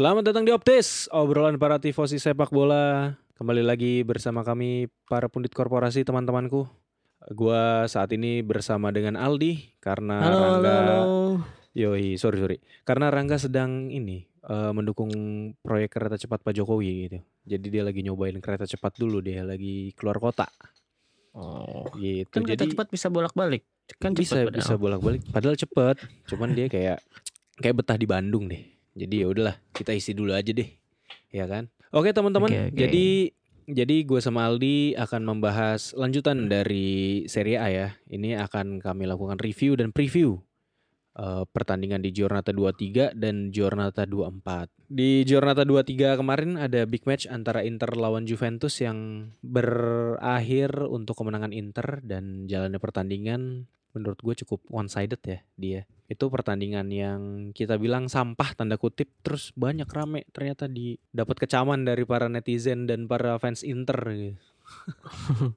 Selamat datang di Optis, obrolan para tifosi sepak bola. Kembali lagi bersama kami para pundit korporasi teman-temanku. Gua saat ini bersama dengan Aldi karena Halo, halo, Rangga halo. Yoi, sorry sorry. Karena Rangga sedang ini eh, mendukung proyek kereta cepat Pak Jokowi gitu. Jadi dia lagi nyobain kereta cepat dulu dia lagi keluar kota Oh, gitu. kan kereta Jadi cepat bisa bolak-balik. Kan bisa cepat bisa bolak-balik padahal cepet. Cuman dia kayak kayak betah di Bandang deh. Jadi ya udahlah, kita isi dulu aja deh. Ya kan? Oke, teman-teman. Oke, oke. Jadi jadi gue sama Aldi akan membahas lanjutan dari Serie A ya. Ini akan kami lakukan review dan preview eh, pertandingan di Giornata 23 dan Giornata 24. Di Giornata 23 kemarin ada big match antara Inter lawan Juventus yang berakhir untuk kemenangan Inter dan jalannya pertandingan menurut gue cukup one sided ya dia. Itu pertandingan yang kita bilang sampah tanda kutip terus banyak rame ternyata di dapat kecaman dari para netizen dan para fans Inter gitu.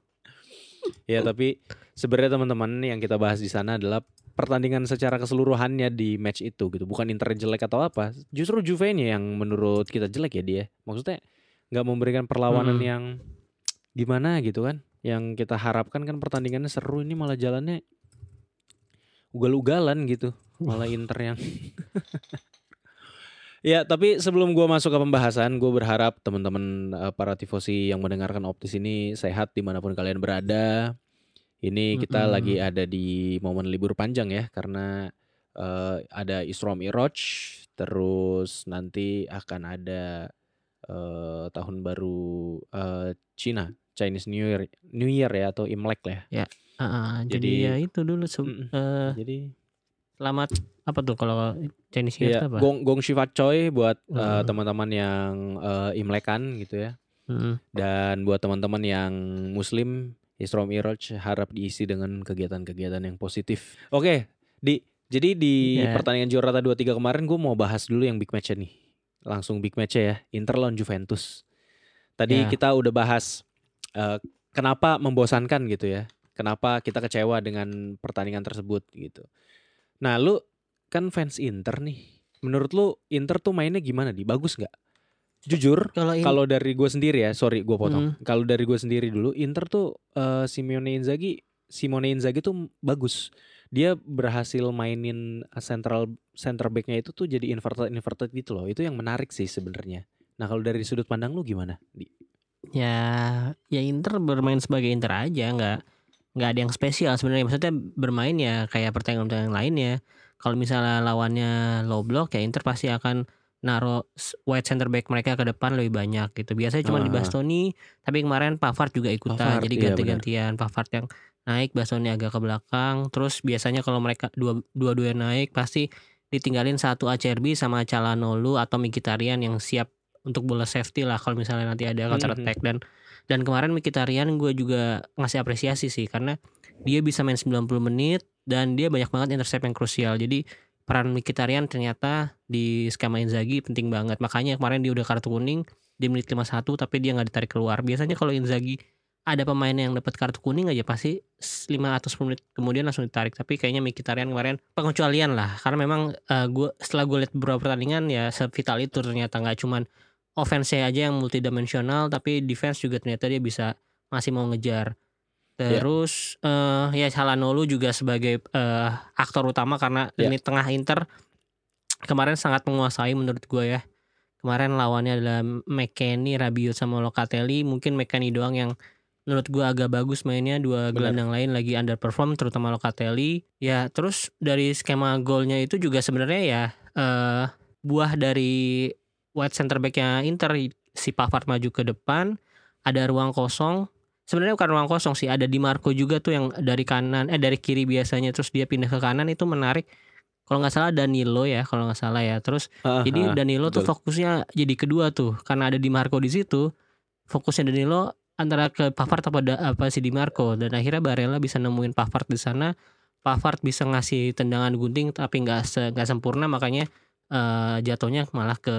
ya tapi sebenarnya teman-teman yang kita bahas di sana adalah pertandingan secara keseluruhannya di match itu gitu bukan Inter jelek atau apa justru Juve-nya yang menurut kita jelek ya dia maksudnya nggak memberikan perlawanan Hmm. yang gimana gitu kan yang kita harapkan kan pertandingannya seru ini malah jalannya ugal-ugalan gitu malah Inter yang Ya, tapi sebelum gua masuk ke pembahasan, gue berharap teman-teman eh, para tifosi yang mendengarkan Optis ini sehat di mana pun kalian berada. Ini kita Mm-mm. lagi ada di momen libur panjang ya, karena eh, ada Isra Miraj, terus nanti akan ada eh, tahun baru eh, Cina, Chinese New Year, New Year ya atau Imlek lah ya. Ah, ah, jadi, Jadi- ya itu dulu se- Mm-mm. eh, Jadi selamat apa tuh kalau Chinese New Year Iya, itu apa? gong gong Shivat Choi buat Hmm. teman-teman yang eh, Imlekan gitu ya. Mm-mm. Dan buat teman-teman yang Muslim, Isra Miraj harap diisi dengan kegiatan-kegiatan yang positif. Oke, di jadi di Ya. pertandingan Giornata 23 kemarin gue mau bahas dulu yang big match nih. Langsung big match ya, Inter lawan Juventus. Tadi Ya. kita udah bahas eh, kenapa membosankan gitu ya. Kenapa kita kecewa dengan pertandingan tersebut gitu. Nah, lu kan fans Inter nih. Menurut lu Inter tuh mainnya gimana di? Bagus nggak? Jujur, Kalau dari gue sendiri ya, sorry gue potong. Hmm. Kalau dari gue sendiri dulu, Inter tuh eh, Simone Inzaghi, Simone Inzaghi tuh bagus. Dia berhasil mainin central center backnya itu tuh jadi inverted inverted gitu loh. Itu yang menarik sih sebenarnya. Nah kalau dari sudut pandang lu gimana? Di? ya ya Inter bermain sebagai Inter aja nggak nggak ada yang spesial sebenarnya. Maksudnya bermain ya kayak pertandingan-pertandingan lainnya. Kalau misalnya lawannya low block ya Inter pasti akan naro s- wide center back mereka ke depan lebih banyak gitu. Biasanya cuma di Ah. Bastoni tapi kemarin Pavard juga ikutan Pavard, jadi iya ganti-gantian. Pavard yang naik Bastoni agak ke belakang. Terus biasanya kalau mereka dua dua dua naik pasti ditinggalin satu Acerbi sama Calhanoglu atau Mkhitaryan yang siap untuk bola safety lah kalau misalnya nanti ada counter Mhm. attack dan dan kemarin Mkhitaryan gue juga ngasih apresiasi sih karena dia bisa main 90 menit dan dia banyak banget intercept yang krusial. Jadi peran Mkhitaryan ternyata di skema Inzaghi penting banget. Makanya kemarin dia udah kartu kuning di menit 51 tapi dia nggak ditarik keluar. Biasanya kalau Inzaghi ada pemain yang dapat kartu kuning aja pasti 5 atau 10 menit kemudian langsung ditarik. Tapi kayaknya Mkhitaryan kemarin pengecualian lah. Karena memang eh, gua setelah gue lihat beberapa pertandingan ya sevital itu ternyata. Nggak cuman offense aja yang multidimensional tapi defense juga ternyata dia bisa masih mau ngejar. Terus eh ya Calhanoglu juga sebagai eh, aktor utama karena Ya. ini tengah Inter kemarin sangat menguasai menurut gue ya. Kemarin lawannya adalah McKennie, Rabiot sama Locatelli. Mungkin McKennie doang yang menurut gue agak bagus mainnya dua Benar. gelandang lain lagi underperform terutama Locatelli. Ya terus dari skema golnya itu juga sebenarnya ya eh buah dari wide center backnya Inter si Pavard maju ke depan ada ruang kosong sebenarnya bukan ruang kosong sih ada Di Marco juga tuh yang dari kanan eh dari kiri biasanya terus dia pindah ke kanan itu menarik kalau nggak salah Danilo ya kalau nggak salah ya terus Ah, jadi ah, Danilo tuh betul. fokusnya jadi kedua tuh karena ada Di Marco di situ. Fokusnya Danilo antara ke Pavard apa da- apa si Di Marco dan akhirnya Barella bisa nemuin Pavard di sana. Pavard bisa ngasih tendangan gunting tapi nggak se- nggak sempurna makanya eh, jatuhnya malah ke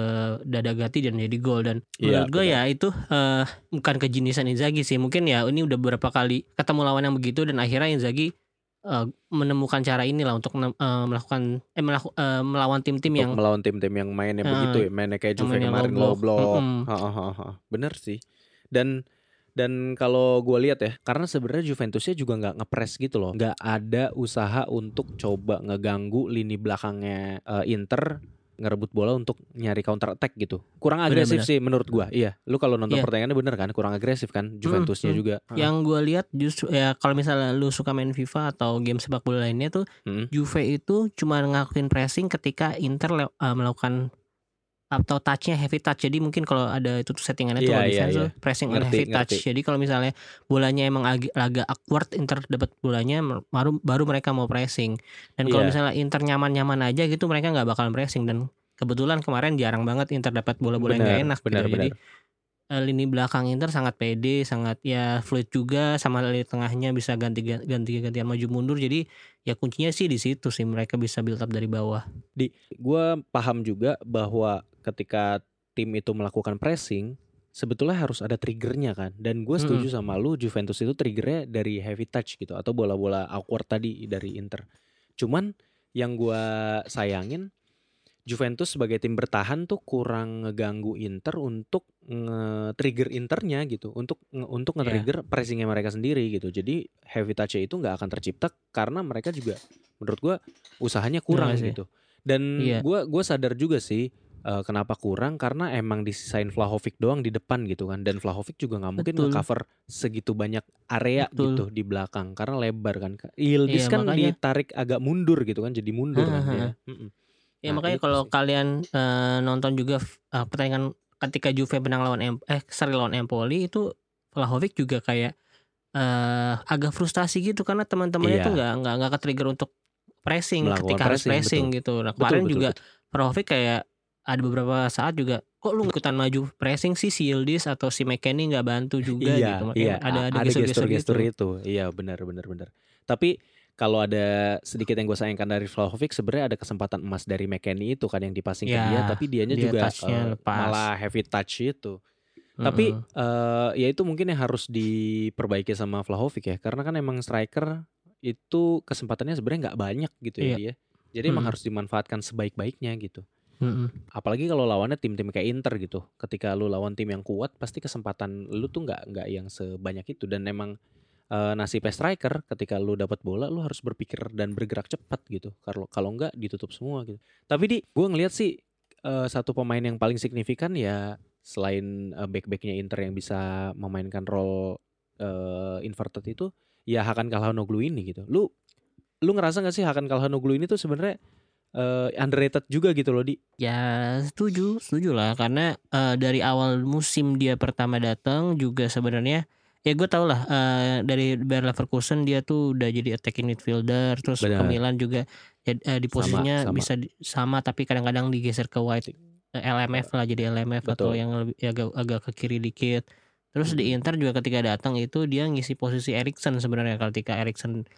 dada Gatti dan jadi gol dan Iya, menurut gue betul. ya itu eh, bukan kejeniusan Inzaghi sih mungkin ya ini udah beberapa kali ketemu lawan yang begitu dan akhirnya Inzaghi eh, menemukan cara inilah untuk eh, melakukan eh melaku- eh, melawan tim-tim yang melawan tim-tim yang mainnya Eh, begitu ya, mainnya kayak Juve kemarin low low block. block. Ha, ha, ha, ha. Bener sih. Dan dan kalau gue lihat ya, karena sebenarnya Juventusnya juga nggak ngepres gitu loh, nggak ada usaha untuk coba ngeganggu lini belakangnya eh, Inter ngerebut bola untuk nyari counter attack gitu. Kurang agresif Benar-benar. sih menurut gua. Iya, lu kalau nonton Iya. pertandingannya bener kan? Kurang agresif kan Juventusnya mm. juga. Yang gue lihat justru ya kalau misalnya lu suka main FIFA atau game sepak bola lainnya tuh Mm. Juve itu cuma ngelakuin pressing ketika Inter eh, melakukan atau touchnya heavy touch jadi mungkin kalau ada itu tuh settingannya tuh Iya, kalau iya, defense iya. tuh pressing on Ngerti, heavy touch ngerti. jadi kalau misalnya bolanya emang agak, agak awkward Inter dapat bolanya baru baru mereka mau pressing dan kalau Iya. misalnya Inter nyaman-nyaman aja gitu mereka nggak bakal pressing dan kebetulan kemarin jarang banget Inter dapat bola-bola yang Benar, enak benar, gitu jadi benar. eh, lini belakang Inter sangat pede, sangat ya fluid juga sama lini tengahnya bisa ganti ganti gantian maju mundur. Jadi ya kuncinya sih di situ sih mereka bisa build up dari bawah. Gua paham juga bahwa ketika tim itu melakukan pressing sebetulnya harus ada triggernya kan dan gue setuju sama lu Juventus itu triggernya dari heavy touch gitu atau bola-bola awkward tadi dari Inter cuman yang gua sayangin Juventus sebagai tim bertahan tuh kurang ngeganggu Inter untuk nge-trigger Internya gitu untuk untuk Iya. nge-trigger pressingnya mereka sendiri gitu jadi heavy touch itu nggak akan tercipta karena mereka juga menurut gua usahanya kurang sih? gitu dan Iya. gua gua sadar juga sih eh, kenapa kurang karena emang disisain Vlahovic doang di depan gitu kan dan Vlahovic juga nggak mungkin Betul. nge-cover segitu banyak area Betul. gitu di belakang karena lebar kan Yildiz Iya, kan makanya- ditarik agak mundur gitu kan jadi mundur kan Ha, ha, dia ha. Mm-mm. Ya Nah, makanya itu kalau kalian eh, nonton juga eh, pertandingan ketika Juve menang lawan Em- eh sorry lawan Empoli itu Vlahovic juga kayak eh agak frustasi gitu karena teman-temannya Iya. tuh nggak nggak nggak ke-trigger untuk pressing Melakukan ketika harus pressing, pressing betul. gitu. Nah, Betul, kemarin betul, juga betul. Vlahovic kayak ada beberapa saat juga kok lu ikutan maju pressing sih si Yildiz atau si McKennie nggak bantu juga iya, gitu. Makanya iya, ada ada a- gestur-gestur gitu. itu. Iya, benar benar benar. Tapi kalau ada sedikit yang gue sayangkan dari Vlahovic sebenarnya ada kesempatan emas dari McKennie itu kan yang dipasing ke Ya, dia tapi dianya dia juga lepas. malah heavy touch itu. Tapi Mm-mm. eh ya itu mungkin yang harus diperbaiki sama Vlahovic ya karena kan emang striker itu kesempatannya sebenarnya nggak banyak gitu ya Iya. dia. Jadi emang Mm-mm. harus dimanfaatkan sebaik-baiknya gitu. Mm-mm. Apalagi kalau lawannya tim-tim kayak Inter gitu. Ketika lu lawan tim yang kuat pasti kesempatan lu tuh nggak nggak yang sebanyak itu dan emang eh, nasibnya striker ketika lu dapat bola lu harus berpikir dan bergerak cepat gitu. Kalau kalau nggak ditutup semua gitu. Tapi di gue ngelihat sih eh, satu pemain yang paling signifikan ya selain eh, back-backnya Inter yang bisa memainkan role eh, inverted itu ya Hakan Calhanoglu ini gitu. Lu lu ngerasa gak sih Hakan Calhanoglu ini tuh sebenarnya eh, underrated juga gitu loh di Ya setuju, setuju lah karena eh, dari awal musim dia pertama datang juga sebenarnya ya gue tau lah eh, dari Bayer Leverkusen dia tuh udah jadi attacking midfielder terus ke Benar. Milan juga ya, eh, di Sama, posisinya sama. bisa di- sama tapi kadang-kadang digeser ke wide eh, LMF lah jadi LMF atau Betul. yang lebih ya agak, agak ke kiri dikit. Terus di Mhm. Inter juga ketika datang itu dia ngisi posisi Erikson sebenarnya ketika Erikson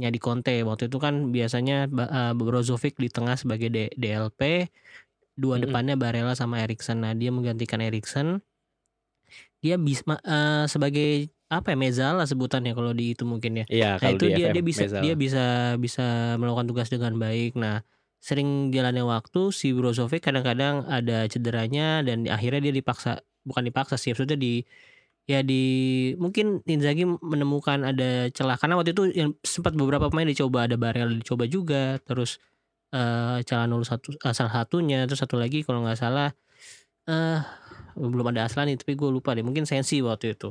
nya di Conte. Waktu itu kan biasanya eh, Brozovic di tengah sebagai D- DLP dua Mm-mm. depannya Barella sama Erikson nah dia menggantikan Erikson dia bisa eh, sebagai apa ya mezala sebutannya kalau di itu mungkin ya. Iya, nah itu di dia FM dia bisa dia bisa bisa melakukan tugas dengan baik. Nah sering jalannya waktu si Brozovic kadang-kadang ada cederanya dan akhirnya dia dipaksa bukan dipaksa sih maksudnya di ya di mungkin Inzaghi menemukan ada celah karena waktu itu yang sempat beberapa pemain dicoba ada Barella dicoba juga terus eh Calhanoglu satu eh, salah satunya terus satu lagi kalau nggak salah eh belum ada Aslani tapi gue lupa deh mungkin Sensi waktu itu.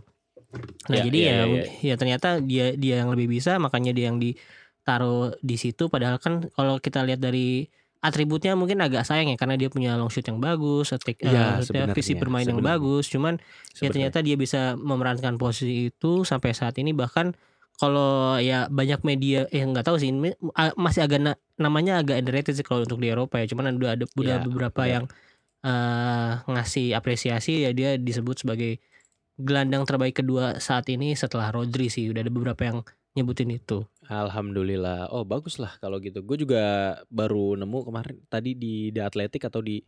Nah Ya, jadi ya, ya, ya, ya ternyata dia dia yang lebih bisa makanya dia yang ditaruh di situ padahal kan kalau kita lihat dari atributnya mungkin agak sayang ya karena dia punya long shoot yang bagus, eh, Iya, maksudnya visi sebenarnya, bermain yang sebenarnya. bagus, cuman ya Sebenarnya. ternyata dia bisa memerankan posisi itu sampai saat ini bahkan kalau ya banyak media eh nggak tahu sih ini, ah, masih agak na- namanya agak underrated sih kalau untuk di Eropa ya cuman udah ada udah Ya, beberapa benar. yang eh, ngasih apresiasi ya dia disebut sebagai gelandang terbaik kedua saat ini setelah Rodri sih udah ada beberapa yang nyebutin itu Alhamdulillah. Oh, bagus lah kalau gitu. Gue juga baru nemu kemarin tadi di The Athletic atau di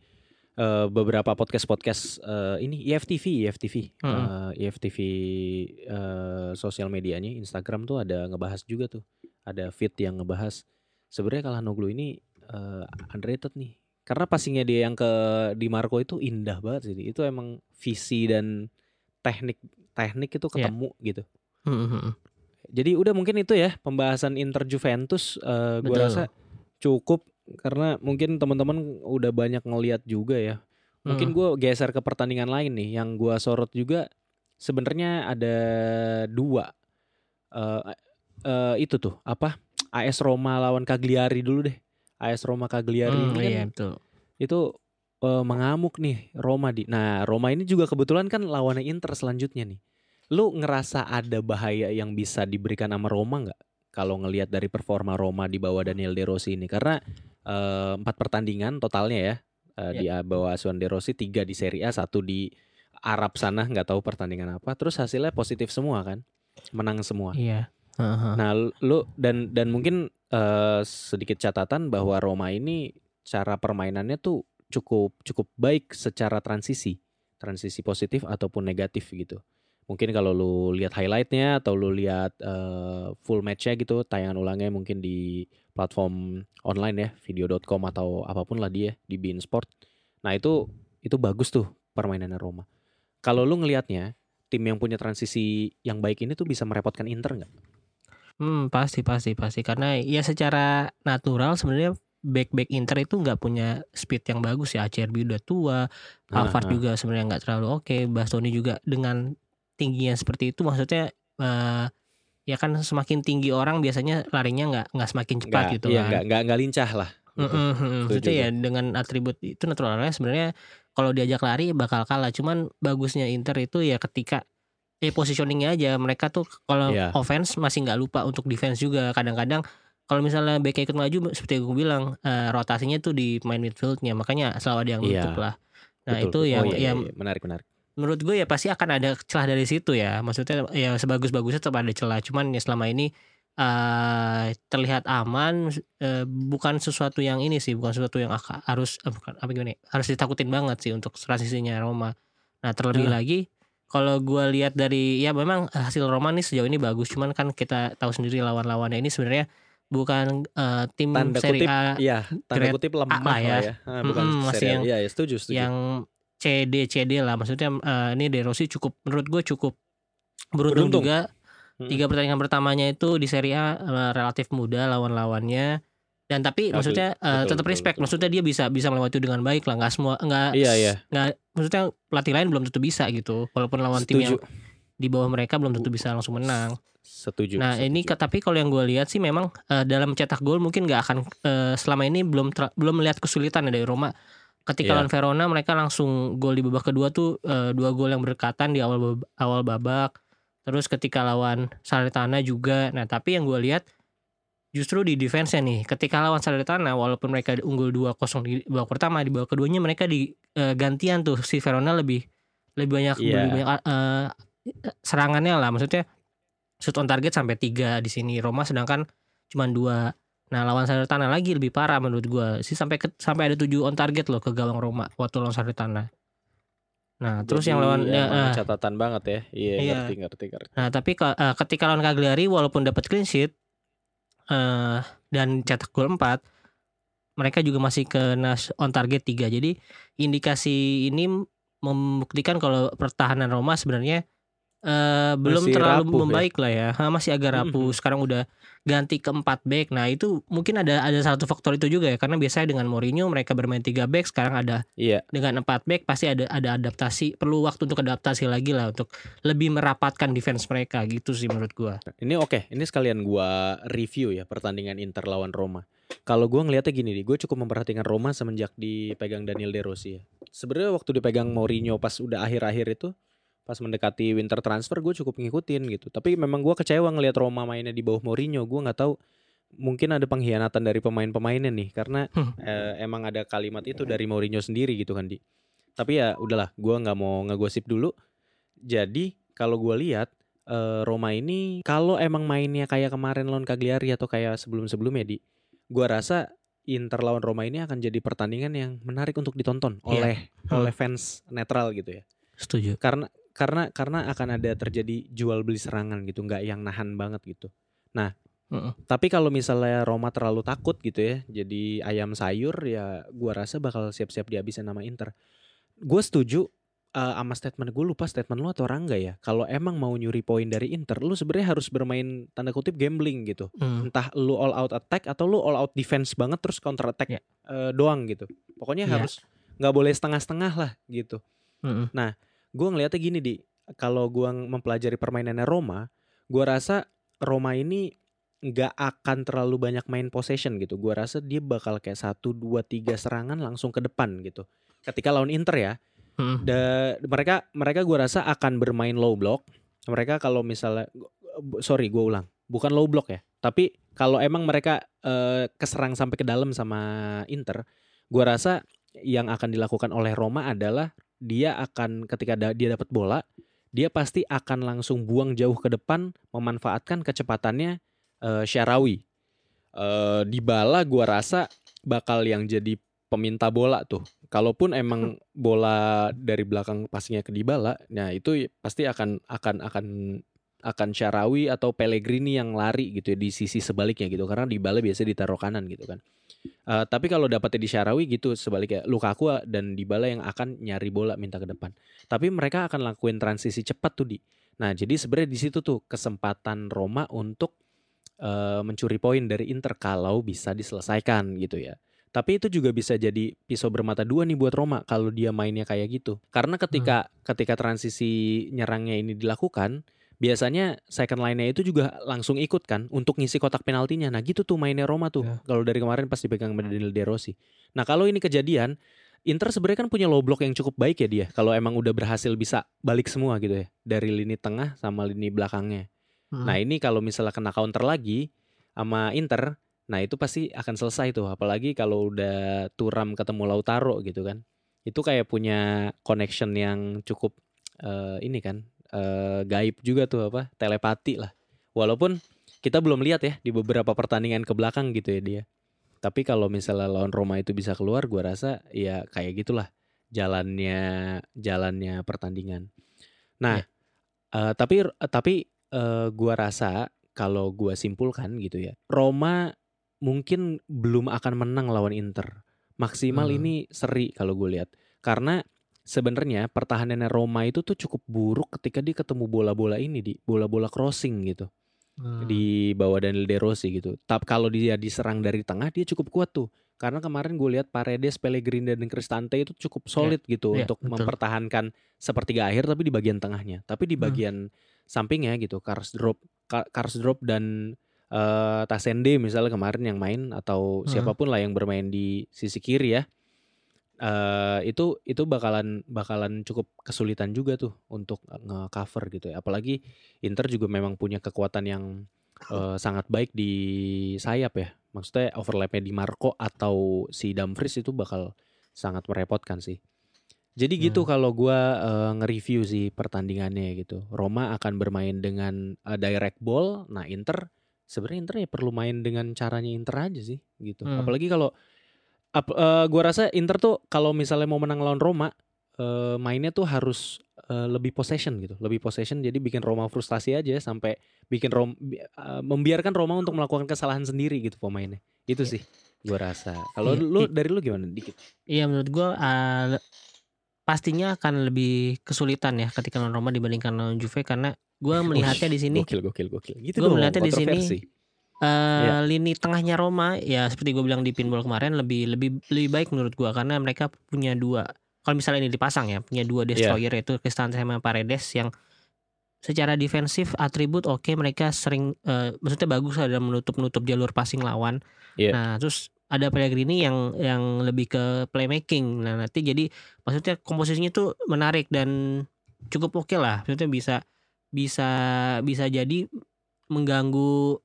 eh, beberapa podcast-podcast eh, ini IFTV, IFTV. Mm-mm. Eh, IFTV eh, sosial medianya Instagram tuh ada ngebahas juga tuh ada feed yang ngebahas sebenarnya Calhanoglu ini uh, underrated nih. Karena passingnya dia yang ke Di Marco itu indah banget sih. Itu emang visi dan teknik teknik itu Iya. ketemu gitu. Hmm, hmm, hmm. Jadi udah mungkin itu ya pembahasan Inter Juventus uh, gue Betul. rasa cukup karena mungkin teman-teman udah banyak ngeliat juga ya. Mungkin Hmm. gue geser ke pertandingan lain nih yang gue sorot juga sebenarnya ada dua Eh eh, itu tuh apa AS Roma lawan Cagliari dulu deh. AS Roma Cagliari Hmm, ini kan iya betul. itu eh, mengamuk nih Roma di. Nah Roma ini juga kebetulan kan lawannya Inter selanjutnya nih. Lu ngerasa ada bahaya yang bisa diberikan sama Roma nggak? Kalau ngelihat dari performa Roma di bawah Daniel De Rossi ini karena eh, empat pertandingan totalnya ya eh, di bawah asuhan De Rossi tiga di Serie A satu di Arab sana nggak tahu pertandingan apa terus hasilnya positif semua kan menang semua. Iya. Heeh. Nah, lu dan dan mungkin eh, sedikit catatan bahwa Roma ini cara permainannya tuh cukup cukup baik secara transisi, transisi positif ataupun negatif gitu. Mungkin kalau lu lihat highlightnya atau lu lihat eh, full matchnya gitu, tayangan ulangnya mungkin di platform online ya, video.com atau apa pun lah dia di Bein Sport. Nah itu itu bagus tuh permainannya Roma. Kalau lu ngelihatnya tim yang punya transisi yang baik ini tuh bisa merepotkan Inter nggak? Hmm, pasti pasti pasti karena ya secara natural sebenarnya back back Inter itu nggak punya speed yang bagus ya. Acerbi udah tua, Nah, Alvaro nah. juga sebenarnya nggak terlalu oke, Bastoni juga dengan tingginya seperti itu maksudnya eh, ya kan semakin tinggi orang biasanya larinya nggak nggak semakin cepat Nggak, gitu iya, kan. nggak nggak nggak lincah lah. gitu. Maksudnya ya dengan atribut itu naturalnya sebenarnya kalau diajak lari bakal kalah. Cuman bagusnya Inter itu ya ketika eh positioningnya aja mereka tuh kalau Iya. offense masih nggak lupa untuk defense juga. Kadang-kadang kalau misalnya back ikut maju seperti yang gue bilang eh, rotasinya tuh di main midfieldnya makanya selalu ada yang Iya. nutup lah. Nah Betul, itu betul. yang Oh, iya, yang iya, iya. menarik menarik. Menurut gue ya pasti akan ada celah dari situ ya. Maksudnya ya sebagus-bagusnya tetap ada celah. Cuman ya selama ini eh terlihat aman eh, bukan sesuatu yang ini sih, bukan sesuatu yang harus eh, bukan apa gimana ya, harus ditakutin banget sih untuk transisinya Roma. Nah, terlebih Nah. lagi kalau gue lihat dari ya memang hasil Roma nih sejauh ini bagus, cuman kan kita tahu sendiri lawan-lawannya ini sebenarnya bukan eh, tim Tanda Serie kutip, A iya, tanda kutip lemah lah ya. ya. Ah, bukan Mm-mm, masih Serie A. yang- Iya, ya, setuju, setuju. yang CD CD lah maksudnya eh, ini De Rossi cukup menurut gue cukup beruntung, Beruntung. juga Mm-mm. tiga pertandingan pertamanya itu di Serie A eh, relatif muda lawan-lawannya dan tapi Betul, maksudnya eh, betul, tetap respect betul. maksudnya dia bisa bisa melewati dengan baik lah nggak semua nggak Iya, iya. nggak maksudnya pelatih lain belum tentu bisa gitu walaupun lawan tim yang Setuju. di bawah mereka belum tentu bisa langsung menang Setuju. Nah ini setuju. ke- tapi kalau yang gue lihat sih memang eh, dalam cetak gol mungkin nggak akan eh, selama ini belum ter- belum melihat kesulitan ya dari Roma. Ketika Iya. lawan Verona mereka langsung gol di babak kedua tuh eh, dua gol yang berdekatan di awal awal babak. Terus ketika lawan Salernitana juga. Nah tapi yang gue lihat justru di defense-nya nih. Ketika lawan Salernitana walaupun mereka unggul 2-0 di babak pertama di babak keduanya mereka di eh, gantian tuh si Verona lebih lebih banyak Iya. lebih banyak eh, serangannya lah maksudnya shoot on target sampai tiga di sini Roma sedangkan cuma dua nah lawan Salernitana lagi lebih parah menurut gua sih sampai ke- sampai ada tujuh on target loh ke gawang Roma waktu lawan Salernitana nah terus Jadi yang lawan ya, eh, catatan banget ya. Iya, Iya. ngerti, ngerti, ngerti. Nah, tapi ke- eh, ketika lawan Cagliari walaupun dapat clean sheet eh dan cetak gol 4, mereka juga masih kena on target 3. Jadi indikasi ini membuktikan kalau pertahanan Roma sebenarnya eh belum Masih terlalu rapuh ya. membaik lah ya. Ha, masih agak rapuh. Sekarang udah ganti ke 4 back. Nah, itu mungkin ada ada satu faktor itu juga ya karena biasanya dengan Mourinho mereka bermain 3 back, sekarang ada Iya, dengan 4 back pasti ada ada adaptasi, perlu waktu untuk adaptasi lagi lah untuk lebih merapatkan defense mereka gitu sih menurut gua. ini oke. Ini sekalian gua review ya pertandingan Inter lawan Roma. Kalau gua ngelihatnya gini nih, gue cukup memperhatikan Roma semenjak dipegang Daniel De Rossi ya. Sebenarnya waktu dipegang Mourinho pas udah akhir-akhir itu, pas mendekati winter transfer gue cukup ngikutin gitu. Tapi memang gua kecewa ngelihat Roma mainnya di bawah Mourinho. Gue nggak tahu mungkin ada pengkhianatan dari pemain-pemainnya nih karena Hmm. eh, emang ada kalimat itu dari Mourinho sendiri gitu kan di. Tapi ya udahlah, gua nggak mau ngegosip dulu. Jadi kalau gua lihat eh, Roma ini kalau emang mainnya kayak kemarin lawan Cagliari atau kayak sebelum-sebelumnya di, gua rasa Inter lawan Roma ini akan jadi pertandingan yang menarik untuk ditonton Iya. oleh Hmm. oleh fans netral gitu ya. Setuju. Karena karena karena akan ada terjadi jual beli serangan gitu, nggak yang nahan banget gitu. Nah, Heeh. Tapi kalau misalnya Roma terlalu takut gitu ya, jadi ayam sayur ya gua rasa bakal siap-siap dihabisin sama Inter. Gue setuju eh, sama statement gue lupa statement lu atau orang enggak ya. Kalau emang mau nyuri poin dari Inter, lu sebenarnya harus bermain tanda kutip gambling gitu. Hmm. Entah lu all out attack atau lu all out defense banget terus counter attack Ya. eh, doang gitu. Pokoknya Iya. harus nggak boleh setengah-setengah lah gitu. Mm-mm. Gue ngeliatnya gini di kalau gua mempelajari permainannya Roma, gua rasa Roma ini nggak akan terlalu banyak main possession gitu. Gua rasa dia bakal kayak satu dua tiga serangan langsung ke depan gitu. Ketika lawan Inter ya, Mm-mm. da- mereka mereka gua rasa akan bermain low block. Mereka kalau misalnya sorry gue ulang, bukan low block ya. Tapi kalau emang mereka eh, keserang sampai ke dalam sama Inter, gua rasa yang akan dilakukan oleh Roma adalah dia akan ketika da- dia dapat bola, dia pasti akan langsung buang jauh ke depan, memanfaatkan kecepatannya eh, Syarawi. Eh Dybala gua rasa bakal yang jadi peminta bola tuh. Kalaupun emang bola dari belakang passingnya ke Dybala, nah itu pasti akan akan akan akan Syarawi atau Pellegrini yang lari gitu ya di sisi sebaliknya gitu karena Dybala biasa ditaruh kanan gitu kan. Eh, tapi kalau dapetnya di Syarawi gitu sebaliknya Lukaku dan Dybala yang akan nyari bola minta ke depan. Tapi mereka akan lakuin transisi cepat tuh di. Nah jadi sebenarnya di situ tuh kesempatan Roma untuk eh, mencuri poin dari Inter kalau bisa diselesaikan gitu ya. Tapi itu juga bisa jadi pisau bermata dua nih buat Roma kalau dia mainnya kayak gitu. Karena ketika ketika transisi nyerangnya ini dilakukan, biasanya second line-nya itu juga langsung ikut kan untuk ngisi kotak penaltinya. Nah, gitu tuh mainnya Roma tuh. Ya. Kalau dari kemarin pas dipegang sama Daniel De Rossi. Nah, kalau ini kejadian, Inter sebenarnya kan punya low block yang cukup baik ya dia. Kalau emang udah berhasil bisa balik semua gitu ya dari lini tengah sama lini belakangnya. Mm. Nah ini kalau misalnya kena counter lagi sama Inter, nah itu pasti akan selesai tuh. Apalagi kalau udah Turam ketemu Lautaro gitu kan, itu kayak punya connection yang cukup eh, ini kan eh, gaib juga tuh apa telepati lah. Walaupun kita belum lihat ya di beberapa pertandingan ke belakang gitu ya dia. Tapi kalau misalnya lawan Roma itu bisa keluar, gua rasa ya kayak gitulah jalannya jalannya pertandingan. Nah, eh, tapi tapi eh, gua rasa kalau gua simpulkan gitu ya, Roma mungkin belum akan menang lawan Inter. Maksimal Hmm. ini seri kalau gue lihat. Karena sebenarnya pertahanannya Roma itu tuh cukup buruk ketika dia ketemu bola-bola ini di bola-bola crossing gitu Hmm. di bawah Daniel De Rossi gitu. Tapi kalau dia diserang dari tengah dia cukup kuat tuh. Karena kemarin gue lihat Paredes, Pellegrini dan Cristante itu cukup solid gitu iya, untuk betul. mempertahankan sepertiga akhir tapi di bagian tengahnya. Tapi di Hmm. bagian sampingnya gitu, Karsdorp, Ka- Karsdorp dan eh, Tasende misalnya kemarin yang main atau Hmm. siapa pun lah yang bermain di sisi kiri ya. Eh itu itu bakalan bakalan cukup kesulitan juga tuh untuk nge-cover gitu ya. Apalagi Inter juga memang punya kekuatan yang eh, sangat baik di sayap ya. Maksudnya overlapnya di Marco atau si Dumfries itu bakal sangat merepotkan sih. Jadi gitu Hmm. kalau gua eh, nge-review sih pertandingannya gitu. Roma akan bermain dengan eh, direct ball. Nah Inter sebenarnya Inter ya perlu main dengan caranya Inter aja sih gitu. Hmm. Apalagi kalau ap- eh, gua rasa Inter tuh kalau misalnya mau menang lawan Roma eh, mainnya tuh harus eh, lebih possession gitu, lebih possession jadi bikin Roma frustasi aja sampai bikin Rom bi- eh, membiarkan Roma untuk melakukan kesalahan sendiri gitu pemainnya. Itu Iya. sih gua rasa. Kalau Iya, lu dari lu gimana dikit? Iya menurut gue pastinya akan lebih kesulitan ya ketika lawan Roma dibandingkan lawan Juve karena gue melihatnya di sini Gokil gokil gokil. Gitu Gua dong. melihatnya di sini, kontroversi. eh Iya. lini tengahnya Roma ya seperti gue bilang di pinball kemarin lebih lebih lebih baik menurut gue karena mereka punya dua kalau misalnya ini dipasang ya punya dua Iya. destroyer yaitu Cristante sama Paredes yang secara defensif atribut oke mereka sering eh, maksudnya bagus dalam menutup nutup jalur passing lawan. Iya. Nah terus ada Pellegrini yang yang lebih ke playmaking. Nah nanti jadi maksudnya komposisinya tuh menarik dan cukup oke lah. Maksudnya bisa bisa bisa jadi mengganggu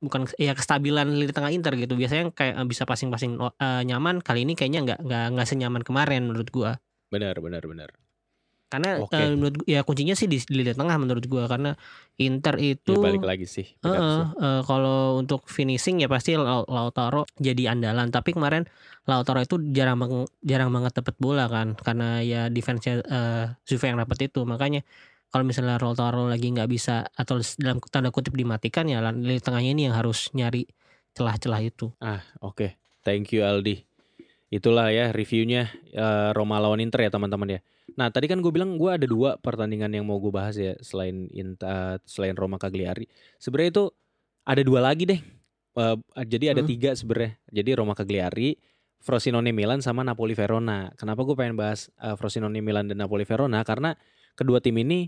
bukan ya kestabilan lini tengah Inter gitu. Biasanya kayak eh, bisa passing-passing eh, nyaman. Kali ini kayaknya nggak nggak nggak senyaman kemarin menurut gua. Benar benar benar. Karena eh, menurut ya kuncinya sih di, di lini tengah menurut gua karena Inter itu Ya, balik lagi sih. Eh, kalau untuk finishing ya pasti Lau- Lautaro jadi andalan. Tapi kemarin Lautaro itu jarang jarang banget dapat bola kan karena ya defense-nya eh, Juve yang dapat itu. Makanya kalau misalnya Lautaro lagi nggak bisa atau dalam tanda kutip dimatikan ya lini tengahnya ini yang harus nyari celah-celah itu. Ah, oke. Thank you Aldi. Itulah ya reviewnya eh, Roma lawan Inter ya teman-teman ya. Nah tadi kan gue bilang gue ada dua pertandingan yang mau gue bahas ya selain Inter, selain Roma Cagliari. Sebenarnya itu ada dua lagi deh. Eh, jadi ada Hmm. tiga sebenarnya. Jadi Roma Cagliari, Frosinone Milan sama Napoli Verona. Kenapa gue pengen bahas eh, Frosinone Milan dan Napoli Verona? Karena kedua tim ini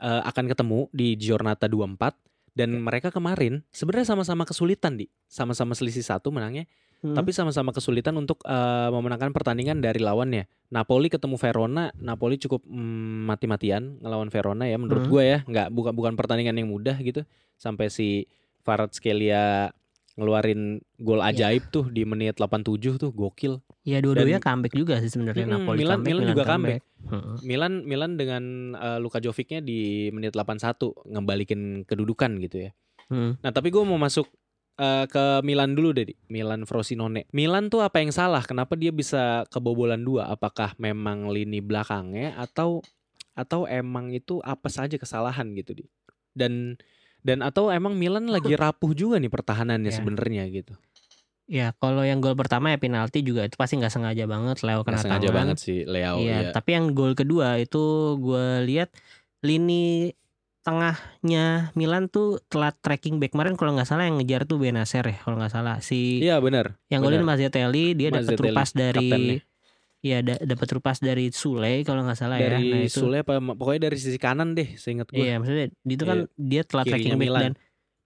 eh, akan ketemu di Giornata 24 dan mereka kemarin sebenarnya sama-sama kesulitan di sama-sama selisih satu menangnya Hmm. tapi sama-sama kesulitan untuk eh, memenangkan pertandingan dari lawannya. Napoli ketemu Verona, Napoli cukup mm, mati-matian ngelawan Verona ya menurut Hmm. gue ya, nggak bukan bukan pertandingan yang mudah gitu. Sampai si Farad Skelia ngeluarin gol Iya. ajaib tuh di menit 87 tuh gokil. ya dua-duanya comeback juga sih sebenarnya Mm-mm, Napoli Milan- comeback, Milan juga comeback. Heeh. Milan Milan dengan eh, Luka Jovicnya di menit 81 ngembalikin kedudukan gitu ya. Hmm. Nah tapi gue mau masuk eh, ke Milan dulu deh, Di. Milan Frosinone. Milan tuh apa yang salah? Kenapa dia bisa kebobolan dua? Apakah memang lini belakangnya atau atau emang itu apa saja kesalahan gitu di? Dan dan atau emang Milan lagi rapuh juga nih pertahanannya Ya. sebenarnya gitu. Ya kalau yang gol pertama ya penalti juga itu pasti nggak sengaja banget Leo kena Nggak sengaja tangan. banget sih Leo Iya, ya. tapi yang gol kedua itu gue lihat lini tengahnya Milan tuh telat tracking back kemarin kalau nggak salah yang ngejar tuh Benacer ya kalau nggak salah si Iya benar. yang golin benar. Mazzatelli dia dapat rupas dari kaptennya. Ya da- dapat rupas dari Sule kalau nggak salah ya. Dari Nah itu Sule apa pokoknya dari sisi kanan deh, seingat gue. iya maksudnya itu kan dia telat tracking Milan. dan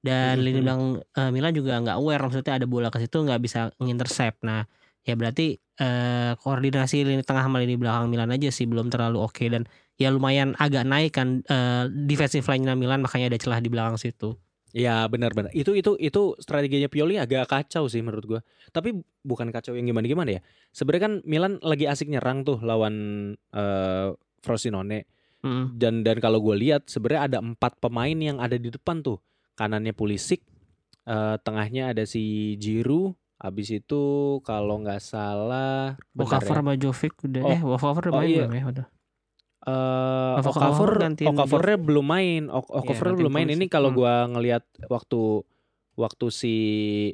dan lini mhm. belakang eh, Milan juga nggak aware maksudnya ada bola ke situ nggak bisa ngintercept. Nah ya berarti eh, koordinasi lini tengah sama lini belakang Milan aja sih belum terlalu oke dan ya lumayan agak naik kan eh, defensive line-nya Milan makanya ada celah di belakang situ. Ya benar-benar itu itu itu strateginya Pioli agak kacau sih menurut gua. Tapi bukan kacau yang gimana-gimana ya. Sebenarnya kan Milan lagi asik nyerang tuh lawan eh, Frosinone Mm. dan dan kalau gue lihat sebenarnya ada empat pemain yang ada di depan tuh. Kanannya Pulisic, eh, tengahnya ada si Giroud, habis itu kalau nggak salah bentar Okafor ya. sama Jovic udah Oh, eh Okafor udah oh main iya. belum ya udah. Eh, Okafor Okafornya belum main. Ok- Iya, Okafor gantiin belum main. Ini kalau Hmm. gua ngelihat waktu waktu si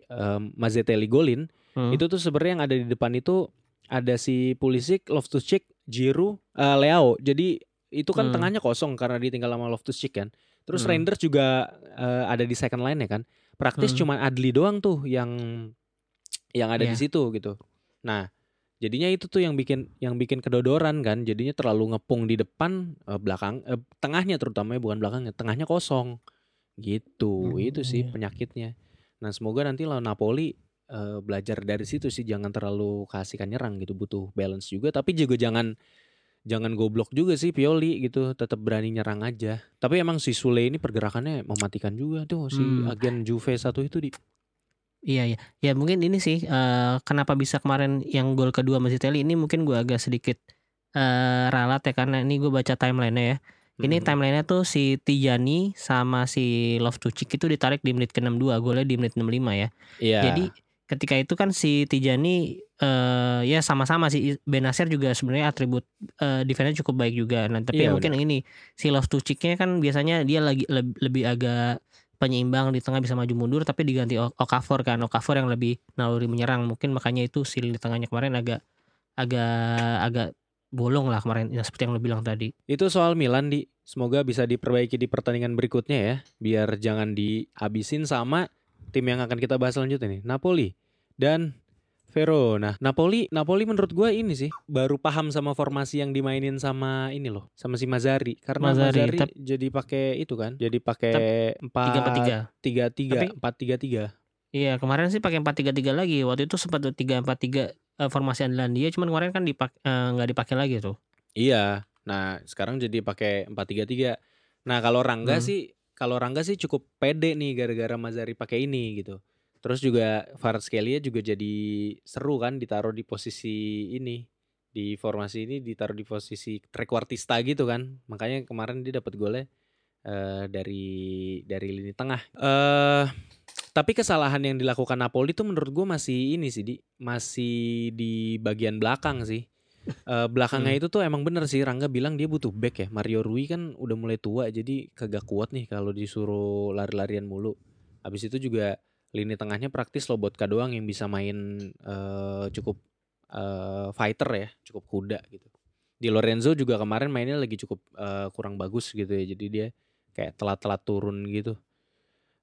em, Mazzetelli golin, Hmm. itu tuh sebenarnya yang ada di depan itu ada si Pulisic, Loftus-Cheek, Giroud, eh, Leao. Jadi itu kan Hmm. tengahnya kosong karena ditinggal sama Loftus-Cheek kan. Terus Hmm. Reinders juga eh, ada di second line ya kan. Praktis Hmm. cuma Adli doang tuh yang yang ada di Iya. situ gitu. Nah, jadinya itu tuh yang bikin yang bikin kedodoran kan. Jadinya terlalu ngepung di depan, eh, belakang, eh, tengahnya terutama ya bukan belakangnya, tengahnya kosong. Gitu. Hmm, itu sih iya. penyakitnya. Nah, semoga nanti lawan Napoli eh, belajar dari situ sih jangan terlalu kasihkan nyerang gitu, butuh balance juga tapi juga jangan jangan goblok juga sih Pioli gitu, tetap berani nyerang aja. Tapi emang si Sule ini pergerakannya mematikan juga tuh si Hmm. agen Juve satu itu di Iya iya. Ya mungkin ini sih eh, kenapa bisa kemarin yang gol kedua Mazzatelli ini mungkin gua agak sedikit eh ralat ya karena ini gue baca timelinenya ya. Ini Mhm. timelinenya tuh si Tijani sama si Loftus-Cheek itu ditarik di menit ke-62, golnya di menit 65 ya. Iya. Jadi ketika itu kan si Tijani eh ya sama-sama si Benacer juga sebenarnya atribut eh defense cukup baik juga. Nah, tapi Iya, ya mungkin ini si Loftus-Cheek-nya kan biasanya dia lagi leb- lebih agak penyeimbang di tengah bisa maju mundur tapi diganti Okafor kan. Okafor yang lebih naluri menyerang. Mungkin makanya itu si di tengahnya kemarin agak agak agak bolong lah kemarin ya seperti yang lo bilang tadi. Itu soal Milan di semoga bisa diperbaiki di pertandingan berikutnya ya, biar jangan dihabisin sama tim yang akan kita bahas selanjutnya nih, Napoli dan Verona. Napoli, Napoli menurut gua ini sih baru paham sama formasi yang dimainin sama ini loh, sama si Mazzari. Karena Mazzari, Mazzari, tap- jadi pakai itu kan, jadi pakai empat Tiga empat tiga. tiga tiga empat tiga tiga. Iya kemarin sih pakai 4-3-3 lagi. Waktu itu sempat 3-4-3 eh, formasi andalan dia, cuman kemarin kan dipak eh, nggak dipakai lagi tuh. Iya. Nah, sekarang jadi pakai 4-3-3. Nah, kalau Rangga Hmm. sih kalau Rangga sih cukup pede nih gara-gara Mazari pakai ini gitu. Terus juga Kvaratskhelia juga jadi seru kan ditaruh di posisi ini. Di formasi ini ditaruh di posisi trequartista gitu kan. Makanya kemarin dia dapat golnya eh, dari dari lini tengah. Eh tapi kesalahan yang dilakukan Napoli itu menurut gue masih ini sih di masih di bagian belakang sih. Eh, belakangnya Hmm. itu tuh emang bener sih Rangga bilang dia butuh back ya. Mario Rui kan udah mulai tua jadi kagak kuat nih kalau disuruh lari-larian mulu. Habis itu juga lini tengahnya praktis Lobotka doang yang bisa main eh, cukup eh, fighter ya, cukup kuda gitu. Di Lorenzo juga kemarin mainnya lagi cukup eh, kurang bagus gitu ya. Jadi dia kayak telat-telat turun gitu.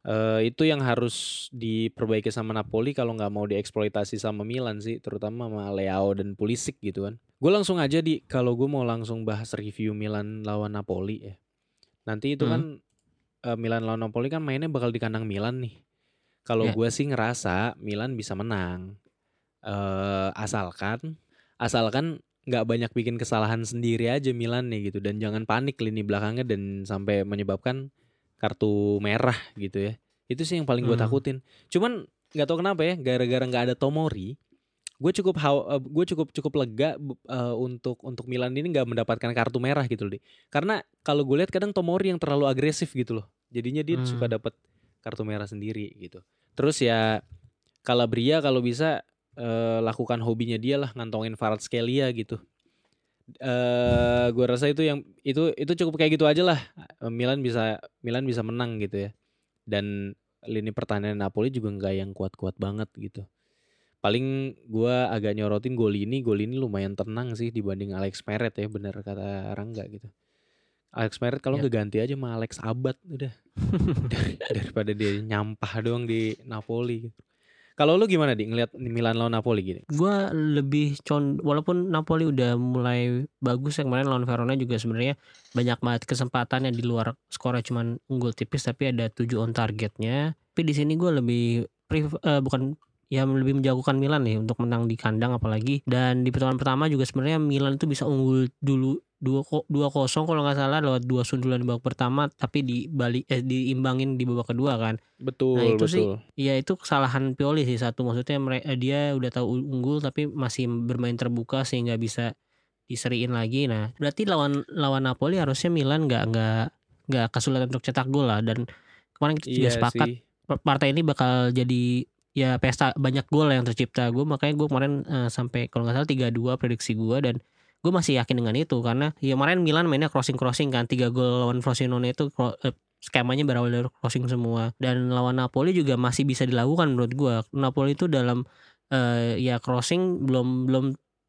Eh, itu yang harus diperbaiki sama Napoli kalau nggak mau dieksploitasi sama Milan sih, terutama sama Leao dan Pulisic gitu kan. Gue langsung aja di kalau gue mau langsung bahas review Milan lawan Napoli ya. Nanti itu Hmm. kan eh, Milan lawan Napoli kan mainnya bakal di kandang Milan nih. Kalau Ya. gue sih ngerasa Milan bisa menang. eh asalkan asalkan nggak banyak bikin kesalahan sendiri aja Milan nih gitu dan jangan panik lini belakangnya dan sampai menyebabkan kartu merah gitu ya. Itu sih yang paling gue Hmm. takutin. Cuman nggak tahu kenapa ya gara-gara nggak ada Tomori, gue cukup gue cukup cukup lega eh, untuk untuk Milan ini nggak mendapatkan kartu merah gitu loh. Di. Karena kalau gue lihat kadang Tomori yang terlalu agresif gitu loh. Jadinya dia Hmm. suka dapat kartu merah sendiri gitu. Terus ya Calabria kalau bisa eh, lakukan hobinya dia lah ngantongin Kvaratskhelia gitu. Eh gue rasa itu yang itu itu cukup kayak gitu aja lah. Milan bisa Milan bisa menang gitu ya. Dan lini pertahanan Napoli juga nggak yang kuat-kuat banget gitu. Paling gua agak nyorotin gol ini, gol ini lumayan tenang sih dibanding Alex Meret ya, bener kata Rangga gitu. Alex Meret kalau Ya. nggak ganti aja sama Alex Abad udah Dar- daripada dia nyampah doang di Napoli. gitu. Kalau lu gimana di ngeliat Milan lawan Napoli gini? Gua lebih con walaupun Napoli udah mulai bagus ya kemarin lawan Verona juga sebenarnya banyak banget kesempatan yang di luar skornya cuman unggul tipis tapi ada 7 on targetnya. Tapi di sini gua lebih pref- eh, bukan ya lebih menjagokan Milan nih untuk menang di kandang apalagi dan di pertemuan pertama juga sebenarnya Milan itu bisa unggul dulu 2 dua kosong kalau nggak salah lewat dua sundulan di babak pertama tapi di balik eh, diimbangin di babak kedua kan. Betul, Nah, itu betul. sih Iya itu kesalahan Pioli sih satu maksudnya mereka dia udah tahu unggul tapi masih bermain terbuka sehingga bisa diseriin lagi. Nah berarti lawan lawan Napoli harusnya Milan nggak nggak nggak kesulitan untuk cetak gol lah dan kemarin kita juga Iya sepakat sih. pa- partai ini bakal jadi ya pesta banyak gol yang tercipta. Gue makanya gue kemarin eh, sampai kalau nggak salah 3-2 prediksi gue dan gue masih yakin dengan itu. Karena ya kemarin Milan mainnya crossing crossing kan tiga gol lawan Frosinone itu eh, skemanya berawal dari crossing semua. Dan lawan Napoli juga masih bisa dilakukan menurut gua. Napoli itu dalam eh, ya crossing belum belum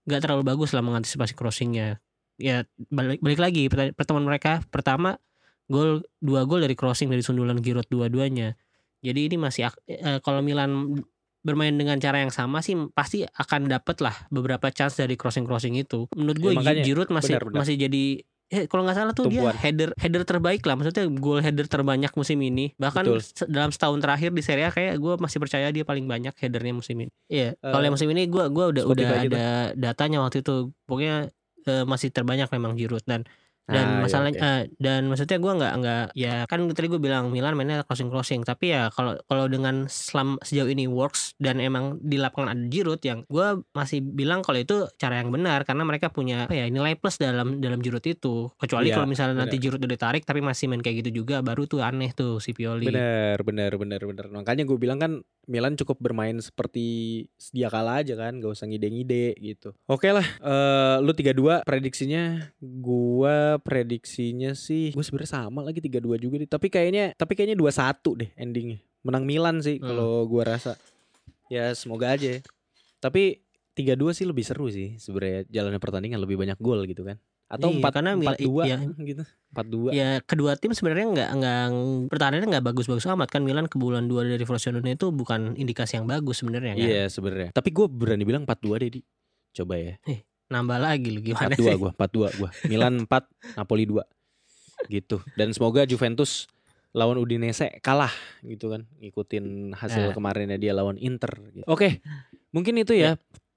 nggak terlalu bagus lah mengantisipasi crossingnya. Ya balik balik lagi pertemuan mereka pertama gol dua gol dari crossing dari sundulan Giroud dua-duanya jadi ini masih eh, kalau Milan bermain dengan cara yang sama sih pasti akan dapet lah beberapa chance dari crossing crossing itu menurut gue Ya, Giroud masih benar, benar. masih jadi eh, kalau nggak salah tuh Tumpuan. dia header header terbaik lah maksudnya gol header terbanyak musim ini bahkan Betul. dalam setahun terakhir di Serie A kayak gue masih percaya dia paling banyak headernya musim ini iya Eh, kalau yang musim ini gue gua udah udah ada datanya waktu itu pokoknya eh, masih terbanyak memang Giroud dan dan Ah, iya, masalahnya oke. eh, dan maksudnya gue nggak nggak ya kan tadi gue bilang Milan mainnya crossing crossing tapi ya kalau kalau dengan selam sejauh ini works dan emang di lapangan ada Giroud yang gue masih bilang kalau itu cara yang benar karena mereka punya apa ya nilai plus dalam dalam Giroud itu kecuali Iya, kalau misalnya nanti benar. Giroud udah ditarik tapi masih main kayak gitu juga baru tuh aneh tuh si Pioli Bener, bener, bener, bener. Makanya gue bilang kan Milan cukup bermain seperti sedia kala aja kan, gak usah ngide-ngide gitu. Oke lah, eh lu 3-2 prediksinya, gua prediksinya sih, gue sebenarnya sama lagi 3-2 juga deh. Tapi kayaknya, tapi kayaknya 2-1 deh endingnya. Menang Milan sih Hmm. kalau gua rasa. Ya semoga aja. ya. Tapi 3-2 sih lebih seru sih sebenarnya jalannya pertandingan lebih banyak gol gitu kan. Atau Iya, 4 karena Mil- 4-2 iya. gitu. 4-2. ya kedua tim sebenarnya nggak nggak pertahanannya nggak bagus-bagus amat kan Milan kebobolan dua dari Frosinone itu bukan indikasi yang bagus sebenarnya kan Iya sebenarnya. Tapi gue berani bilang 4-2 deh di. Coba ya. Nambah lagi lu gimana 4-2 sih gua, 4-2 gua. Milan 4, Napoli 2. Gitu. Dan semoga Juventus lawan Udinese kalah gitu kan. Ngikutin hasil Eh. kemarinnya dia lawan Inter gitu. Oke. Mungkin itu ya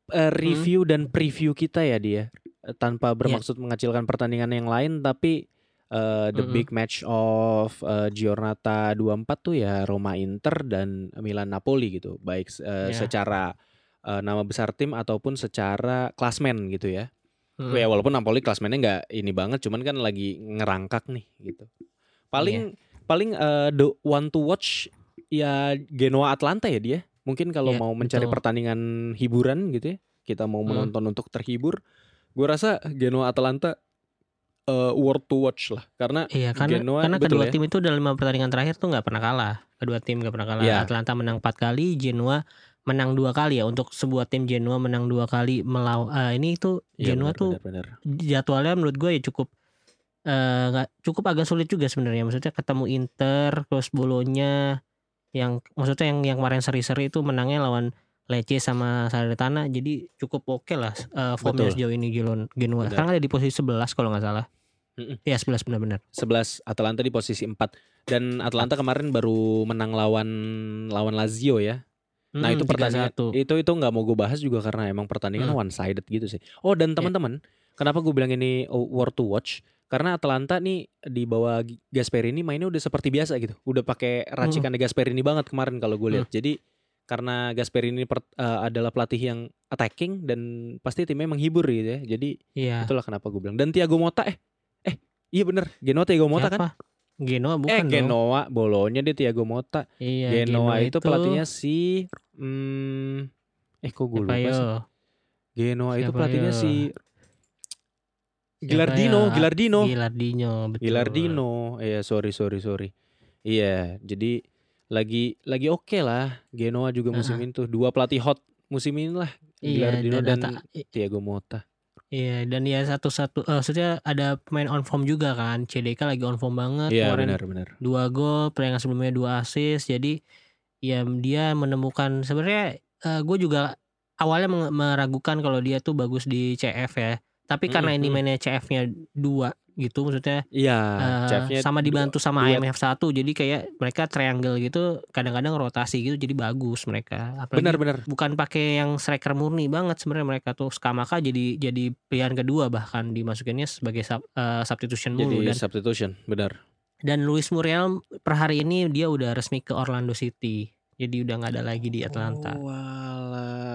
eh, review dan preview kita ya dia. Eh, Tanpa bermaksud mengecilkan pertandingan yang lain tapi eh, the Mm-mm. big match of eh, Giornata 24 tuh ya Roma Inter dan Milan Napoli gitu. Baik eh, Ya. secara eh, nama besar tim ataupun secara klasmen gitu ya. Hmm. Ya walaupun Napoli klasmennya nggak ini banget, cuman kan lagi ngerangkak nih gitu. Paling paling eh, the one to watch ya Genoa Atlanta ya dia. Mungkin kalau Iya, mau mencari betul. pertandingan hiburan gitu ya, kita mau Hmm. menonton untuk terhibur, Gue rasa Genoa Atalanta uh, worth to watch lah karena Iya karena Genoa, karena betul kedua ya. tim itu dalam lima pertandingan terakhir tuh nggak pernah kalah. Kedua tim nggak pernah kalah. Iya. Atlanta menang empat kali, Genoa menang dua kali ya. Untuk sebuah tim Genoa menang dua kali melawan ini itu Iya, Genoa benar, tuh benar, benar. jadwalnya menurut gue ya cukup eh, nggak cukup agak sulit juga sebenarnya. Maksudnya ketemu Inter terus Bolonya yang maksudnya yang yang kemarin seri-seri itu menangnya lawan Lecce sama Salernitana jadi cukup oke lah eh, formnya Betul. sejauh ini Genoa. Genoa. Sekarang ada di posisi 11 kalau nggak salah. Mm-mm. Iya 11 benar-benar. 11 Atalanta di posisi 4 dan Atalanta kemarin baru menang lawan lawan Lazio ya. Nah Hmm, itu pertandingan 3-1. itu itu nggak mau gue bahas juga karena emang pertandingan Hmm. one sided gitu sih. Oh dan teman-teman, kenapa gue bilang ini worth to watch? Karena Atalanta nih di bawah Gasperini mainnya udah seperti biasa gitu. Udah pakai racikan Gasperini banget kemarin kalau gue lihat. Jadi karena Gasperini per- eh, adalah pelatih yang attacking dan pasti timnya menghibur gitu ya. Jadi Iya. itulah kenapa gue bilang. Dan Thiago Motta eh eh iya bener Genoa Thiago Motta kan? Genoa bukan eh dong. Genoa Bolonya dia Thiago Motta. Iya, Genoa itu pelatihnya si hmm, eh kok gue lupa sih. Genoa itu Siapa pelatihnya yo? si Siapa Gilardino, ya? Gilardino. Gilardino, betul. Gilardino. Iya, sorry sorry sorry. Iya, jadi lagi lagi oke lah. Genoa juga musim ini tuh dua pelatih hot musim ini lah. Iya, Gilardino dan, i- Thiago Motta. Iya, dan ya satu-satu eh, maksudnya ada pemain on form juga kan. CDK lagi on form banget. Iya, Kemarin benar benar. dua gol, pertandingan sebelumnya dua assist. Jadi ya dia menemukan sebenarnya gue juga awalnya meragukan kalau dia tuh bagus di CF ya. Tapi karena Mm, ini mm. mainnya CF-nya dua gitu maksudnya Iya, chefnya sama dibantu sama duet. IMF 1 jadi kayak mereka triangle gitu kadang-kadang rotasi gitu jadi bagus mereka apalagi Benar benar. bukan pakai yang striker murni banget sebenarnya mereka tuh Skamaka jadi jadi pilihan kedua bahkan dimasukinnya sebagai sub- eh, substitution mulu Jadi dan substitution, benar. dan Luis Muriel per hari ini dia udah resmi ke Orlando City jadi udah nggak ada lagi di Atlanta Oh, walah.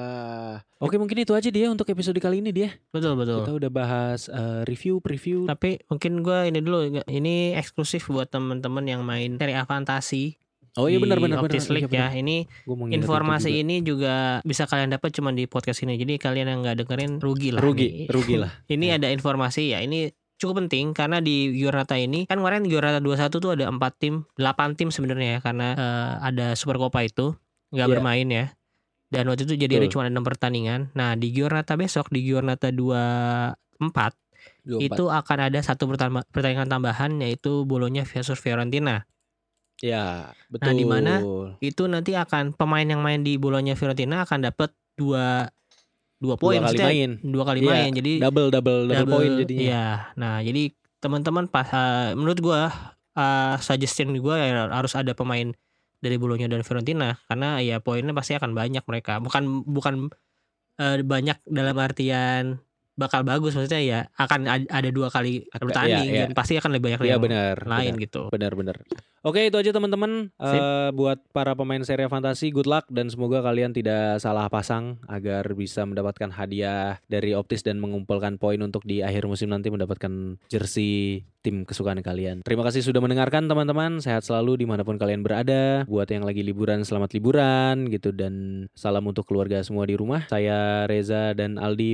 Oke, mungkin itu aja dia untuk episode kali ini dia. betul betul Kita udah bahas eh, review, preview. tapi mungkin gue ini dulu ini eksklusif buat teman-teman yang main Serie A fantasi Oh iya benar benar benar. League ya ini informasi juga. ini juga bisa kalian dapat cuma di podcast ini jadi kalian yang nggak dengerin rugi lah rugi, nih. rugi lah. ini Ya. ada informasi ya ini cukup penting karena di Giornata ini kan kemarin Giornata 21 tuh ada 4 tim 8 tim sebenarnya ya karena eh, ada Super Copa itu nggak Iya. bermain ya dan waktu itu jadi Betul. cuma ada 6 pertandingan nah di Giornata besok di Giornata 24 24. itu akan ada satu pertandingan tambahan yaitu Bolonya versus Fiorentina ya, betul. Nah, di mana? itu nanti akan pemain yang main di Bolonya Fiorentina akan dapat dua dua Dua poin kali maksudnya main. dua kali Iya, main jadi Double double double, poin jadinya. Iya. Nah, jadi teman-teman pas eh, menurut gua eh, suggestion gua ya harus ada pemain dari Bolonya dan Fiorentina karena ya poinnya pasti akan banyak mereka. Bukan bukan eh, banyak dalam artian bakal bagus maksudnya ya akan ad- ada dua kali bertanding iya, iya. dan pasti akan lebih banyak Iya yang benar. lain benar. gitu. Benar benar. Oke, itu aja teman-teman. Eh, buat para pemain seri fantasi, good luck dan semoga kalian tidak salah pasang agar bisa mendapatkan hadiah dari Optis dan mengumpulkan poin untuk di akhir musim nanti mendapatkan jersey tim kesukaan kalian. Terima kasih sudah mendengarkan teman-teman. Sehat selalu di mana pun kalian berada. Buat yang lagi liburan, selamat liburan gitu dan salam untuk keluarga semua di rumah. Saya Reza dan Aldi